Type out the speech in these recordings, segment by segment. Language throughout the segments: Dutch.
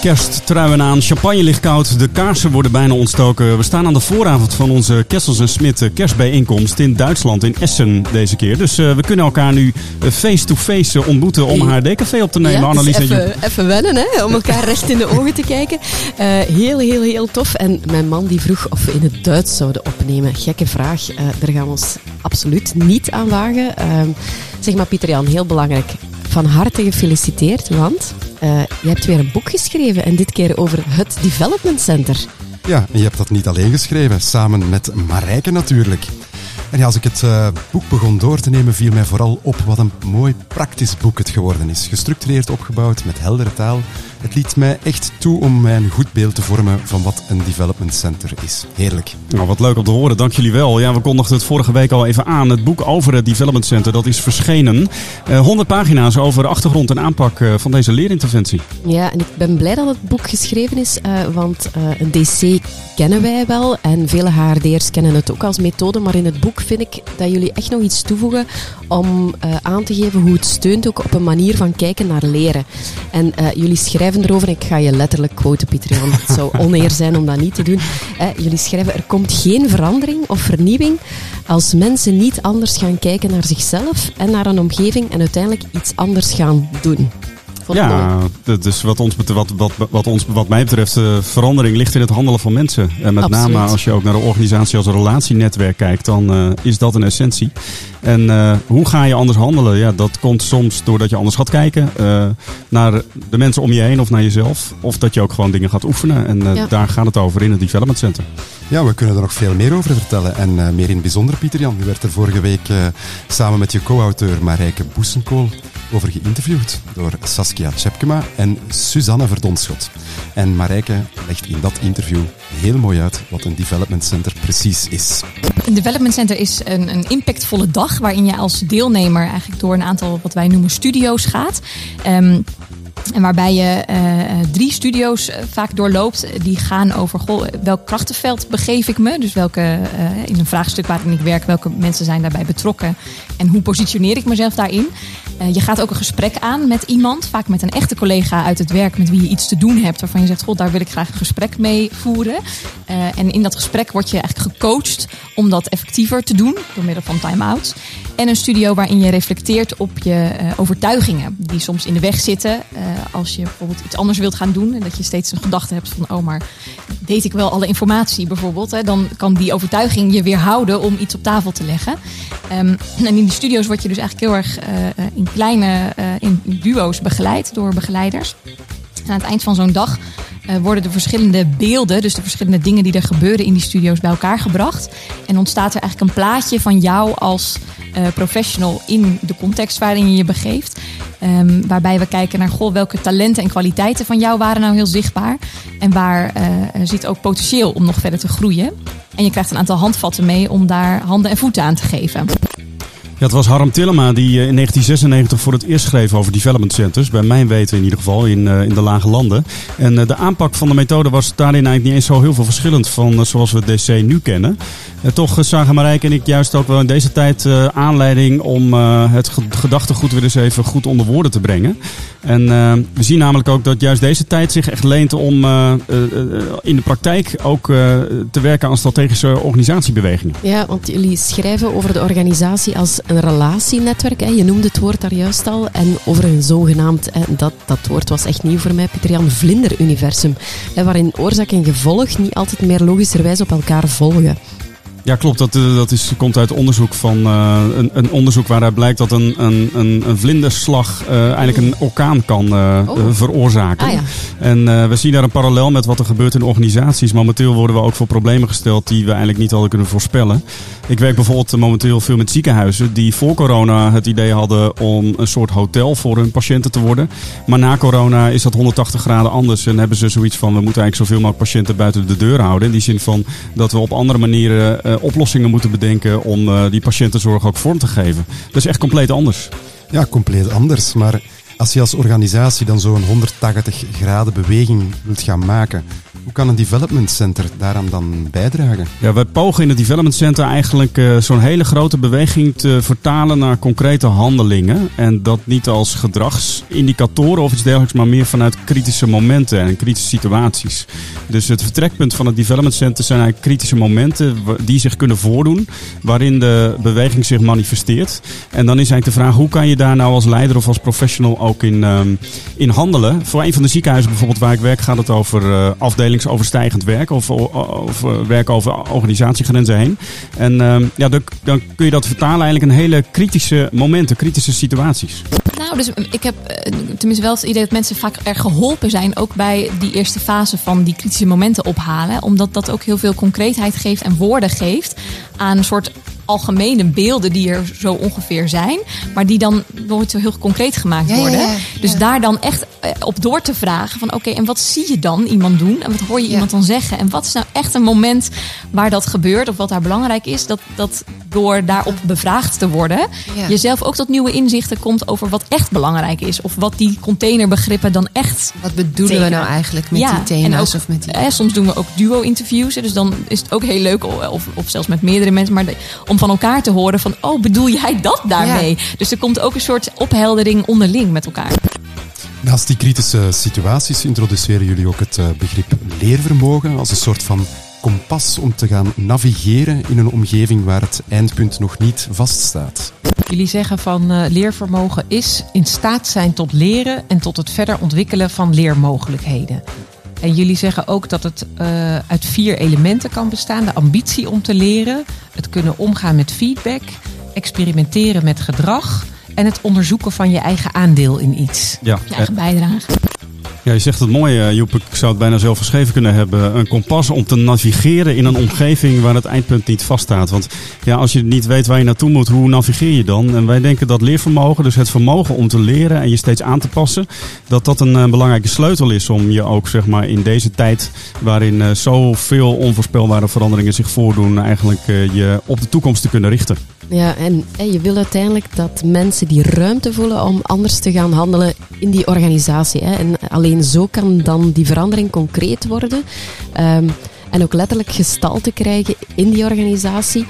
Kersttruien aan, champagne ligt koud, de kaarsen worden bijna ontstoken. We staan aan de vooravond van onze Kessels en Smit kerstbijeenkomst in Duitsland, in Essen deze keer. Dus uh, we kunnen elkaar nu eh, face-to-face -face ontmoeten om haar café op te nemen. Ja, Annelies en even, even wennen, hè, om elkaar recht in de ogen te kijken. Uh, heel, heel, heel tof. En mijn man die vroeg of we in het Duits zouden opnemen. Gekke vraag, daar gaan we ons absoluut niet aan wagen. Ehm, zeg maar Pieter Jan, heel belangrijk. Van harte gefeliciteerd, want uh, je hebt weer een boek geschreven en dit keer over het Development Center. Ja, en je hebt dat niet alleen geschreven, samen met Marijke natuurlijk. En ja, als ik het uh, boek begon door te nemen, viel mij vooral op wat een mooi praktisch boek het geworden is. Gestructureerd opgebouwd, met heldere taal. Het liet mij echt toe om mij een goed beeld te vormen van wat een development center is. Heerlijk. Nou, wat leuk om te horen, dank jullie wel. Ja, we kondigden het vorige week al even aan. Het boek over het development center, dat is verschenen. Uh, 100 pagina's over de achtergrond en aanpak uh, van deze leerinterventie. Ja, en ik ben blij dat het boek geschreven is, uh, want een DC kennen wij wel en vele HRD'ers kennen het ook als methode, maar in het boek vind ik dat jullie echt nog iets toevoegen om uh, aan te geven hoe het steunt ook op een manier van kijken naar leren. En uh, jullie schrijven erover, ik ga je letterlijk quoten Pieter Jan, het zou oneer zijn om dat niet te doen. Uh, jullie schrijven, er komt geen verandering of vernieuwing als mensen niet anders gaan kijken naar zichzelf en naar een omgeving en uiteindelijk iets anders gaan doen. Ja, dus wat, ons, wat, wat, wat, ons, wat mij betreft, uh, verandering ligt in het handelen van mensen. En met Absoluut. name als je ook naar de organisatie als een relatienetwerk kijkt, dan uh, is dat een essentie. En uh, hoe ga je anders handelen? Ja, dat komt soms doordat je anders gaat kijken naar de mensen om je heen of naar jezelf. Of dat je ook gewoon dingen gaat oefenen. En ja. daar gaat het over in het Development Center. Ja, we kunnen er nog veel meer over vertellen. En uh, meer in het bijzonder, Pieter Jan. U werd er vorige week uh, samen met je co-auteur Marijke Boesenkool over geïnterviewd door Saskia Tjepkema en Suzanne Verdonschot. En Marijke legt in dat interview heel mooi uit wat een development center precies is. Een development center is een, een impactvolle dag waarin je als deelnemer eigenlijk door een aantal wat wij noemen studio's gaat. Um, en waarbij je uh, drie studio's uh, vaak doorloopt. Die gaan over welk krachtenveld begeef ik me. Dus welke, uh, in een vraagstuk waarin ik werk, welke mensen zijn daarbij betrokken. En hoe positioneer ik mezelf daarin. Je gaat ook een gesprek aan met iemand. Vaak met een echte collega uit het werk met wie je iets te doen hebt. Waarvan je zegt, god, daar wil ik graag een gesprek mee voeren. en in dat gesprek word je eigenlijk gecoacht om dat effectiever te doen. Door middel van time-outs. En een studio waarin je reflecteert op je overtuigingen. Die soms in de weg zitten als je bijvoorbeeld iets anders wilt gaan doen en dat je steeds een gedachte hebt van, oh, maar weet ik wel alle informatie bijvoorbeeld, hè, dan kan die overtuiging je weerhouden om iets op tafel te leggen. Um, en in die studio's word je dus eigenlijk heel erg uh, in kleine uh, in duo's begeleid door begeleiders. En aan het eind van zo'n dag worden de verschillende beelden, dus de verschillende dingen die er gebeuren in die studio's, bij elkaar gebracht. En ontstaat er eigenlijk een plaatje van jou als professional in de context waarin je je begeeft. Um, waarbij we kijken naar goh, welke talenten en kwaliteiten van jou waren nou heel zichtbaar. En waar uh, zit ook potentieel om nog verder te groeien. En je krijgt een aantal handvatten mee om daar handen en voeten aan te geven. Ja, het was Harm Tillema die in 1996 voor het eerst schreef over development centers. Bij mijn weten in ieder geval, in, uh, in de lage landen. En uh, de aanpak van de methode was daarin eigenlijk niet eens zo heel veel verschillend van zoals we DC nu kennen. toch zagen Marijke en ik juist ook wel in deze tijd aanleiding om het gedachtegoed weer eens even goed onder woorden te brengen. En we zien namelijk ook dat juist deze tijd zich echt leent om in de praktijk ook te werken aan strategische organisatiebewegingen. Ja, want jullie schrijven over de organisatie als een relatienetwerk. Hè. Je noemde het woord daar juist al. En over een zogenaamd, hè, dat, dat woord was echt nieuw voor mij, Pieter Jan, vlinderuniversum. Waarin oorzaak en gevolg niet altijd meer logischerwijs op elkaar volgen. Ja, klopt. Dat, dat is, komt uit onderzoek van uh, een, een, onderzoek waaruit blijkt dat een, een, een, vlinderslag uh, eigenlijk een orkaan kan uh, oh. veroorzaken. Ah, ja. En we zien daar een parallel met wat er gebeurt in organisaties. Momenteel worden we ook voor problemen gesteld die we eigenlijk niet hadden kunnen voorspellen. Ik werk bijvoorbeeld momenteel veel met ziekenhuizen die voor corona het idee hadden om een soort hotel voor hun patiënten te worden. Maar na corona is dat 180 graden anders en hebben ze zoiets van we moeten eigenlijk zoveel mogelijk patiënten buiten de deur houden. In die zin van dat we op andere manieren oplossingen moeten bedenken om uh, die patiëntenzorg ook vorm te geven. Dat is echt compleet anders. Ja, compleet anders. Maar Als je als organisatie dan zo'n 180 graden beweging wilt gaan maken, hoe kan een development center daaraan dan bijdragen? Ja, wij pogen in het Development Center eigenlijk uh, zo'n hele grote beweging te vertalen naar concrete handelingen. En dat niet als gedragsindicatoren of iets dergelijks, maar meer vanuit kritische momenten en kritische situaties. Dus het vertrekpunt van het Development Center zijn eigenlijk kritische momenten die zich kunnen voordoen, waarin de beweging zich manifesteert. En dan is eigenlijk de vraag, hoe kan je daar nou als leider of als professional ook in, um, in handelen? Voor een van de ziekenhuizen bijvoorbeeld waar ik werk gaat het over uh, afdelingsoverstijgend werk of, of uh, werk over organisatiegrenzen heen. En uh, ja, dan, dan, kun je dat vertalen eigenlijk in hele kritische momenten, kritische situaties. Nou, dus ik heb tenminste wel het idee dat mensen vaak er geholpen zijn, ook bij die eerste fase van die kritische momenten ophalen. Omdat dat ook heel veel concreetheid geeft en woorden geeft aan een soort algemene beelden die er zo ongeveer zijn, maar die dan nooit zo heel concreet gemaakt worden. Ja, ja, ja. Dus daar dan echt op door te vragen van oké, en wat zie je dan iemand doen en wat hoor je iemand dan zeggen en wat is nou echt een moment waar dat gebeurt of wat daar belangrijk is, dat, dat door daarop bevraagd te worden, jezelf ook tot nieuwe inzichten komt over wat echt belangrijk is of wat die containerbegrippen dan echt. Wat bedoelen we nou eigenlijk met die thema's ook, of met die? Eh, soms doen we ook duo-interviews, dus dan is het ook heel leuk of, of zelfs met meerdere mensen, maar de, om van elkaar te horen van, oh, bedoel jij dat daarmee? Ja. Dus er komt ook een soort opheldering onderling met elkaar. Naast die kritische situaties introduceren jullie ook het begrip leervermogen als een soort van kompas om te gaan navigeren in een omgeving waar het eindpunt nog niet vaststaat. Jullie zeggen van uh, leervermogen is in staat zijn tot leren en tot het verder ontwikkelen van leermogelijkheden. En jullie zeggen ook dat het uh, uit vier elementen kan bestaan. De ambitie om te leren, het kunnen omgaan met feedback, experimenteren met gedrag en het onderzoeken van je eigen aandeel in iets. Ja. Je eigen bijdrage. Ja, je zegt het mooi, Joep. Ik zou het bijna zelf geschreven kunnen hebben. Een kompas om te navigeren in een omgeving waar het eindpunt niet vaststaat. Want ja, als je niet weet waar je naartoe moet, hoe navigeer je dan? En wij denken dat leervermogen, dus het vermogen om te leren en je steeds aan te passen, dat dat een, een belangrijke sleutel is om je ook zeg maar, in deze tijd waarin uh, zoveel onvoorspelbare veranderingen zich voordoen, eigenlijk je op de toekomst te kunnen richten. Ja, en, en je wil uiteindelijk dat mensen die ruimte voelen om anders te gaan handelen in die organisatie. Hè. En alleen zo kan dan die verandering concreet worden. Um, en ook letterlijk gestalte krijgen in die organisatie.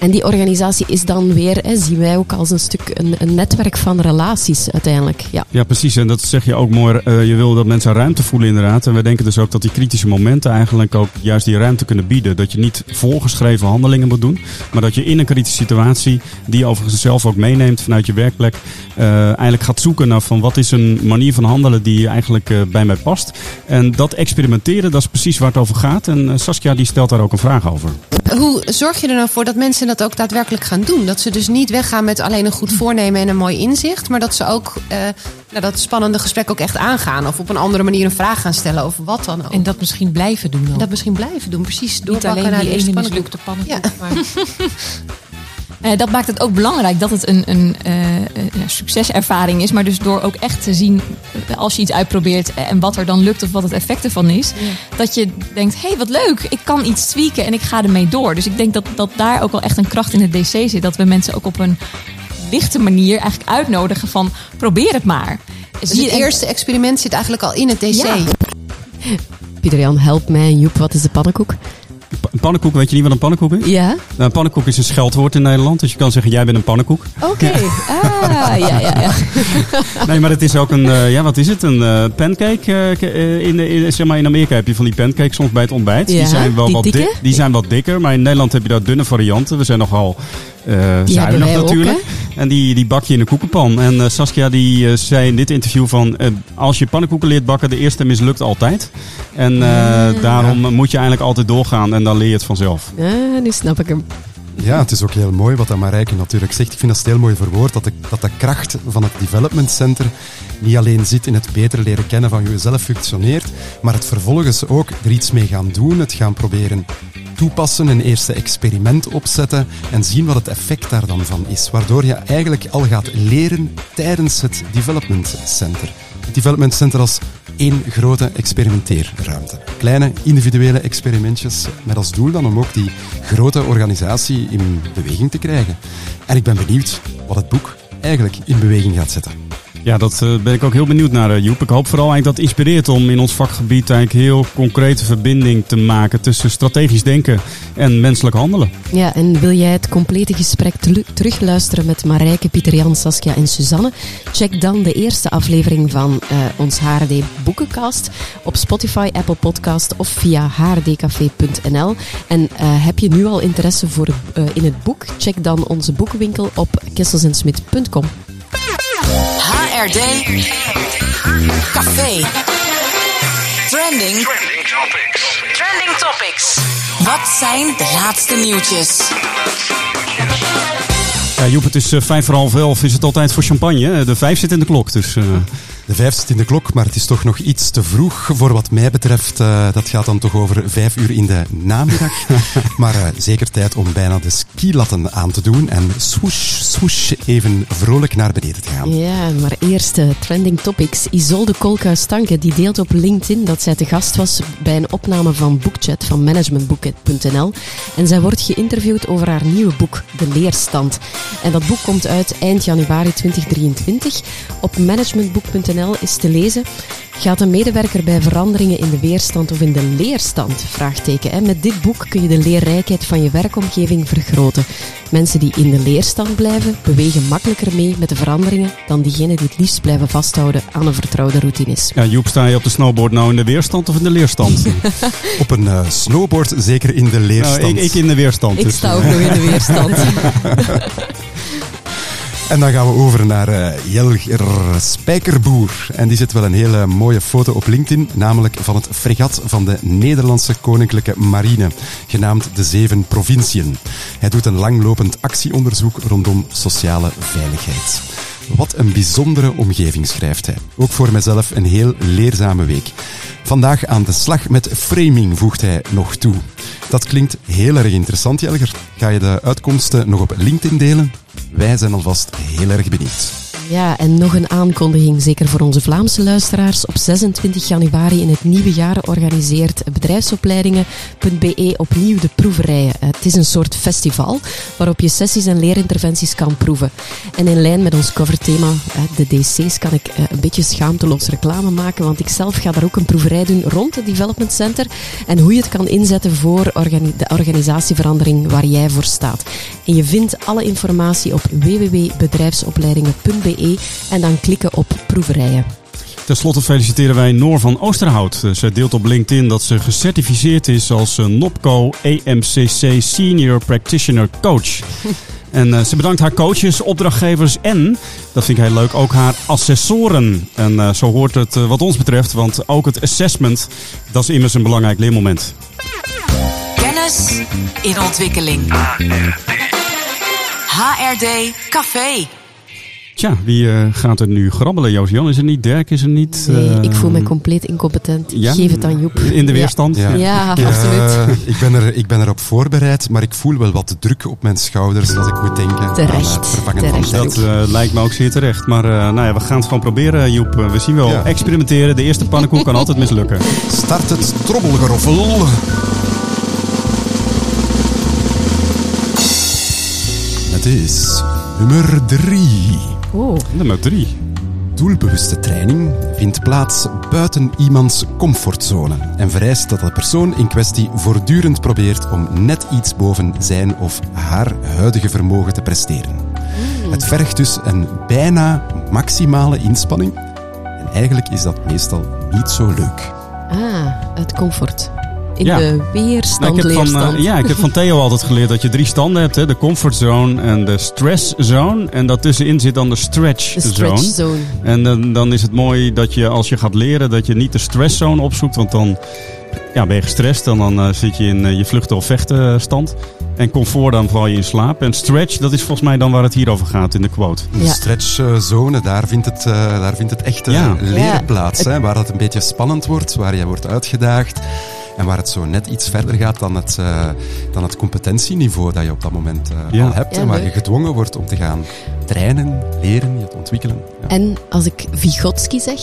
En die organisatie is dan weer, hè, zien wij ook als een stuk een, een, netwerk van relaties uiteindelijk. Ja. ja, precies. En dat zeg je ook mooi. Uh, je wil dat mensen ruimte voelen inderdaad. En we denken dus ook dat die kritische momenten eigenlijk ook juist die ruimte kunnen bieden. Dat je niet voorgeschreven handelingen moet doen. Maar dat je in een kritische situatie, die je overigens zelf ook meeneemt vanuit je werkplek, uh, eigenlijk gaat zoeken naar van wat is een manier van handelen die eigenlijk uh, bij mij past. En dat experimenteren, dat is precies waar het over gaat. En Saskia die stelt daar ook een vraag over. Hoe zorg je er nou voor dat mensen dat ook daadwerkelijk gaan doen? Dat ze dus niet weggaan met alleen een goed voornemen en een mooi inzicht, maar dat ze ook uh, nou, dat spannende gesprek ook echt aangaan. Of op een andere manier een vraag gaan stellen over wat dan ook. En dat misschien blijven doen. En dat misschien blijven doen, precies. Niet alleen naar die ene mislukte pannenkoek. Ja. Maar... Uh, dat maakt het ook belangrijk dat het een, een uh, succeservaring is. Maar dus door ook echt te zien, als je iets uitprobeert en wat er dan lukt of wat het effect ervan is. Ja. Dat je denkt, hé hey, wat leuk, ik kan iets tweaken en ik ga ermee door. Dus ik denk dat, dat daar ook wel echt een kracht in het DC zit. Dat we mensen ook op een lichte manier eigenlijk uitnodigen van probeer het maar. Dus het eerste experiment zit eigenlijk al in het DC. Ja. Pieter-Jan, help mij. Joep, wat is de pannenkoek? Een pannenkoek, weet je niet wat een pannenkoek is? Ja. Nou, een pannenkoek is een scheldwoord in Nederland. Dus je kan zeggen, jij bent een pannenkoek. Oké. Okay. Ah, ja, ja, ja. nee, maar het is ook een, uh, ja, wat is het? Een uh, pancake. Uh, in, in, zeg maar, in Amerika heb je van die pancakes soms bij het ontbijt. Ja, die zijn wel die wat, dikke? di die zijn wat dikker. Maar in Nederland heb je daar dunne varianten. We zijn nogal uh, zuinig ook, natuurlijk. En die, die bak je in een koekenpan. En uh, Saskia die uh, zei in dit interview van... als je pannenkoeken leert bakken, de eerste mislukt altijd. En daarom moet je eigenlijk altijd doorgaan en dan leer je het vanzelf. Ja, nu snap ik hem. Ja, het is ook heel mooi wat Marijke natuurlijk zegt. Ik vind dat heel mooi verwoord, dat de, dat de kracht van het Development Center niet alleen zit in het beter leren kennen van hoe je zelf functioneert, maar het vervolgens ook er iets mee gaan doen, het gaan proberen toepassen, een eerste experiment opzetten en zien wat het effect daar dan van is. Waardoor je eigenlijk al gaat leren tijdens het Development Center. Het Development Center als één grote experimenteerruimte. Kleine individuele experimentjes met als doel dan om ook die grote organisatie in beweging te krijgen. En ik ben benieuwd wat het boek eigenlijk in beweging gaat zetten. Ja, dat eh, ben ik ook heel benieuwd naar, eh, Joep. Ik hoop vooral eigenlijk dat inspireert om in ons vakgebied eigenlijk heel concrete verbinding te maken tussen strategisch denken en menselijk handelen. Ja, en wil jij het complete gesprek terugluisteren met Marijke, Pieter Jan, Saskia en Suzanne? Check dan de eerste aflevering van eh, ons HRD Boekencast op Spotify, Apple Podcast of via hrdcafé.nl. En heb je nu al interesse voor in het boek? Check dan onze boekenwinkel op kesselsensmit.com. HRD Café. Trending. Trending topics. Trending topics. Wat zijn de laatste nieuwtjes? Ja, Joep, het is eh, vijf voor half elf. Is het altijd voor champagne? hè? De vijf zit in de klok, dus... eh, De vijf zit in de klok, maar het is toch nog iets te vroeg voor wat mij betreft. Eh, dat gaat dan toch over vijf uur in de namiddag. maar eh, zeker tijd om bijna de skilatten aan te doen en swoosh, swoosh even vrolijk naar beneden te gaan. Ja, maar eerst trending topics. Isolde Kolkhuis-Stanke die deelt op LinkedIn dat zij te gast was bij een opname van Bookchat van managementboek.nl. En zij wordt geïnterviewd over haar nieuwe boek, De Leerstand. En dat boek komt uit eind januari 2023. Op managementboek.nl is te lezen. Gaat een medewerker bij veranderingen in de weerstand of in de leerstand? Vraagteken. Met dit boek kun je de leerrijkheid van je werkomgeving vergroten. Mensen die in de leerstand blijven, bewegen makkelijker mee met de veranderingen dan diegenen die het liefst blijven vasthouden aan een vertrouwde routines. ja, Joep, sta je op de snowboard nou in de weerstand of in de leerstand? Op een eh, snowboard, zeker in de leerstand. Nou, ik, ik in de weerstand. Ik dus, sta eh, ook nog in de weerstand. En dan gaan we over naar eh, Jelger Spijkerboer. En die zet wel een hele mooie foto op LinkedIn, namelijk van het fregat van de Nederlandse Koninklijke Marine, genaamd de Zeven Provinciën. Hij doet een langlopend actieonderzoek rondom sociale veiligheid. Wat een bijzondere omgeving schrijft hij. Ook voor mijzelf een heel leerzame week. Vandaag aan de slag met framing, voegt hij nog toe. Dat klinkt heel erg interessant, Jelger. Ga je de uitkomsten nog op LinkedIn delen? Wij zijn alvast heel erg benieuwd. Ja, en nog een aankondiging, zeker voor onze Vlaamse luisteraars. Op 26 januari in het nieuwe jaar organiseert bedrijfsopleidingen.be opnieuw de proeverijen. Eh, Het is een soort festival waarop je sessies en leerinterventies kan proeven. En in lijn met ons coverthema, eh, de DC's, kan ik eh, een beetje schaamteloos reclame maken, want ik zelf ga daar ook een proeverij doen rond het Development Center en hoe je het kan inzetten voor de organisatieverandering waar jij voor staat. En je vindt alle informatie op www.bedrijfsopleidingen.be en dan klikken op proeverijen. Ten slotte feliciteren wij Noor van Oosterhout. Eh, Zij deelt op LinkedIn dat ze gecertificeerd is als eh, NOPCO EMCC Senior Practitioner Coach. En eh, ze bedankt haar coaches, opdrachtgevers en, dat vind ik heel leuk, ook haar assessoren. En eh, zo hoort het wat ons betreft, want ook het assessment, dat is immers een belangrijk leermoment. Kennis in ontwikkeling. HRD Café. Tja, wie eh, gaat er nu grabbelen? Joost-Jan is er niet, Dirk is er niet. Nee, eh, ik voel me compleet incompetent. ja? Geef het aan Joep. In de weerstand? Ja, ja, eh, absoluut. ik, ben er, ik ben erop voorbereid, maar ik voel wel wat druk op mijn schouders als ik moet denken aan Terecht, het vervangen terecht. van Dat eh, lijkt me ook zeer terecht. Maar eh, nou ja, we gaan het gewoon proberen, Joep. Eh, we zien wel. Ja. Experimenteren. De eerste pannenkoek kan altijd mislukken. Start het trobbelgeroffel. Het is nummer drie. Oh, Nummer drie. Doelbewuste training vindt plaats buiten iemands comfortzone en vereist dat de persoon in kwestie voortdurend probeert om net iets boven zijn of haar huidige vermogen te presteren. Het vergt dus een bijna maximale inspanning en eigenlijk is dat meestal niet zo leuk. ah, uit comfort. In Ja. de Nou, weerstand, ik heb van, eh, ja, ik heb van Theo altijd geleerd dat je drie standen hebt. Hè? De comfort zone en de stress zone. En daartussenin zit dan de stretch, de stretch zone. En dan, dan is het mooi dat je als je gaat leren dat je niet de stresszone opzoekt. Want dan ja, ben je gestrest en dan eh, zit je in eh, je vluchten of vechten stand. En comfort dan val je in slaap. En stretch, dat is volgens mij dan waar het hier over gaat in de quote. De Ja. stretchzone, daar vindt het, eh, daar vindt het echte Ja. leren Ja. plaats. Hè, waar het een beetje spannend wordt, waar je wordt uitgedaagd. En waar het zo net iets verder gaat dan het, eh, dan het competentieniveau dat je op dat moment eh, Ja. al hebt. Ja, en waar leuk. je gedwongen wordt om te gaan trainen, leren, je te ontwikkelen. Ja. En als ik Vygotsky zeg...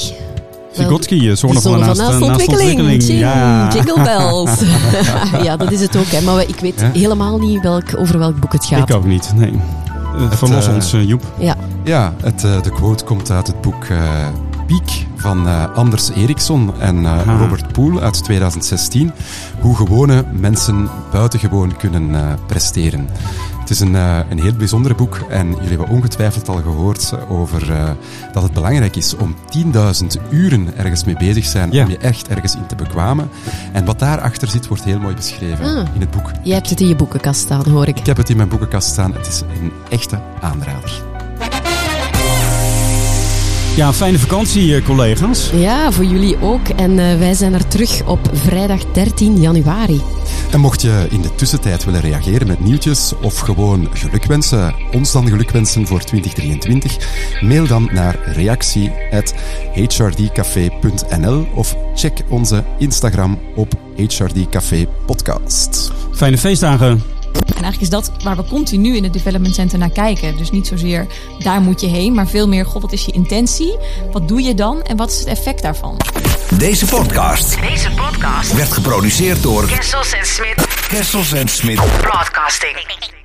Vygotsky, van, zone naast, van naast naast ontwikkeling. Ja. Jingle bells. ja, dat is het ook. Hè. Maar ik weet Ja. helemaal niet welk, over welk boek het gaat. Ik ook niet, nee. Eh, verlos eh, ons, eh, Joep. Ja, Ja, het, eh, de quote komt uit het boek eh, Piek van eh, Anders Eriksson en eh. Robert Poel uit 2016. Hoe gewone mensen buitengewoon kunnen presteren. Het is een, eh, een heel bijzonder boek en jullie hebben ongetwijfeld al gehoord over eh, dat het belangrijk is om 10.000 uren ergens mee bezig zijn Ja. om je echt ergens in te bekwamen. En wat daarachter zit wordt heel mooi beschreven Ah. in het boek. jij hebt het in je boekenkast staan, hoor ik. Ik heb het in mijn boekenkast staan. Het is een echte aanrader. Ja, fijne vakantie, eh, collega's. Ja, voor jullie ook. En eh, wij zijn er terug op vrijdag 13 januari. En mocht je in de tussentijd willen reageren met nieuwtjes of gewoon gelukwensen, ons dan gelukwensen voor 2023, mail dan naar reactie.hrdcafé.nl of check onze Instagram op HRDcafé Podcast. Fijne feestdagen. En eigenlijk is dat waar we continu in het development center naar kijken. Dus niet zozeer daar moet je heen, maar veel meer, god, wat is je intentie? Wat doe je dan en wat is het effect daarvan? Deze podcast Deze podcast werd geproduceerd door Kessels en Smit Kessels en Smit. Broadcasting.